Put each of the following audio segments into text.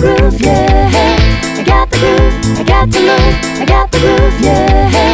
the groove, yeah. I got the groove, I got the move, I got the groove, yeah.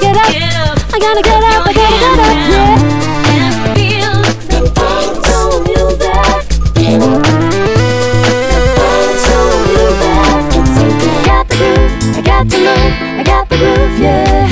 gotta get up. I gotta get up. I gotta get up. Yeah. Feel the bounce music. Music. I got the groove. I got the move. I got the groove. Yeah.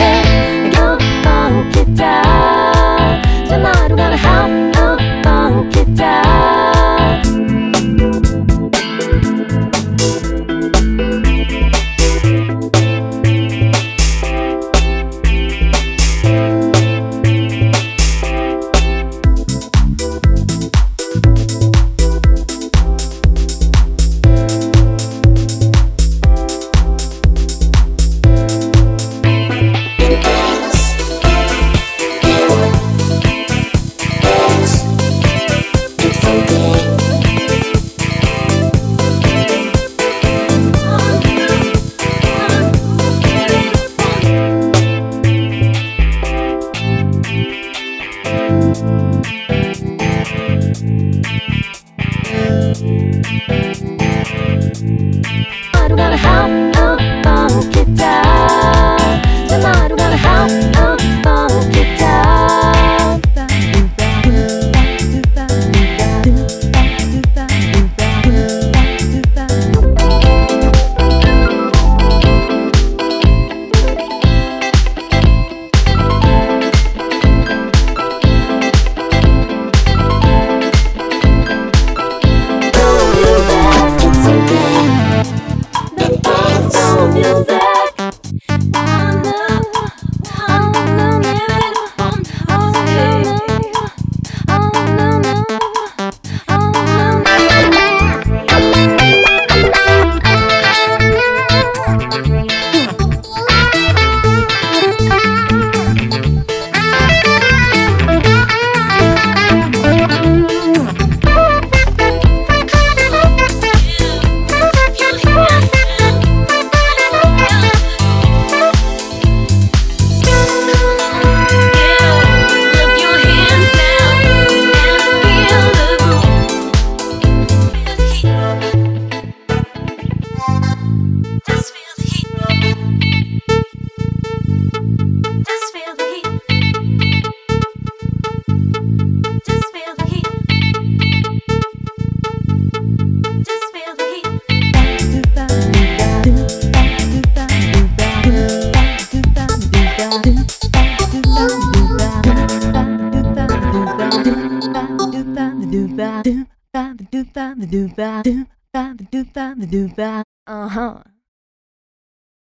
Ba ba do ba do ba do ba do ba. Uh huh.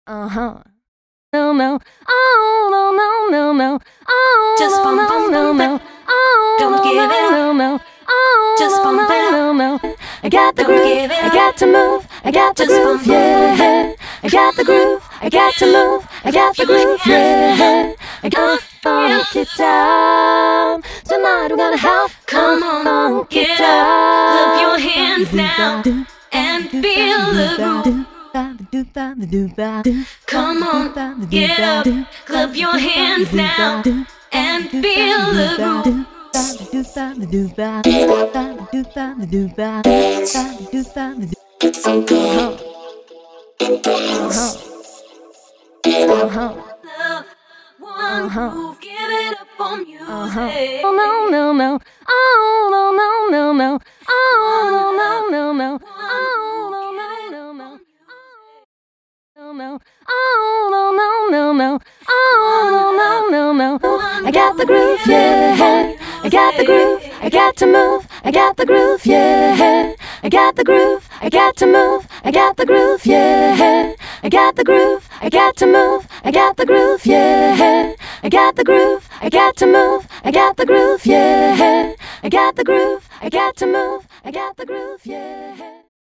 Uh huh. No no. Oh no no no no. Oh Just no bump, no bump, no no. Oh Don't no give no it up. no no. Oh Just no bump no it up. no no. I got the Don't groove. I got to move. I got the groove. Yeah. I got the groove. I got to move. I got the groove. Yeah. I got funky time. Tonight we're gonna have Come on, funky get time. Hands now, and feel the groove. Come on, get up, clap your hands now, and feel the groove. Love, one move, give it up for music. Oh no no no. Oh no no no no. Oh no no. Got the groove, yeah. I got the groove. I got to move. I got the groove, yeah. I got the groove. I got to move. I got the groove, yeah. I got the groove. I got to move. I got the groove, yeah. I got the groove. I got to move. I got the groove, yeah. I got the groove. I got to move. I got the groove, yeah.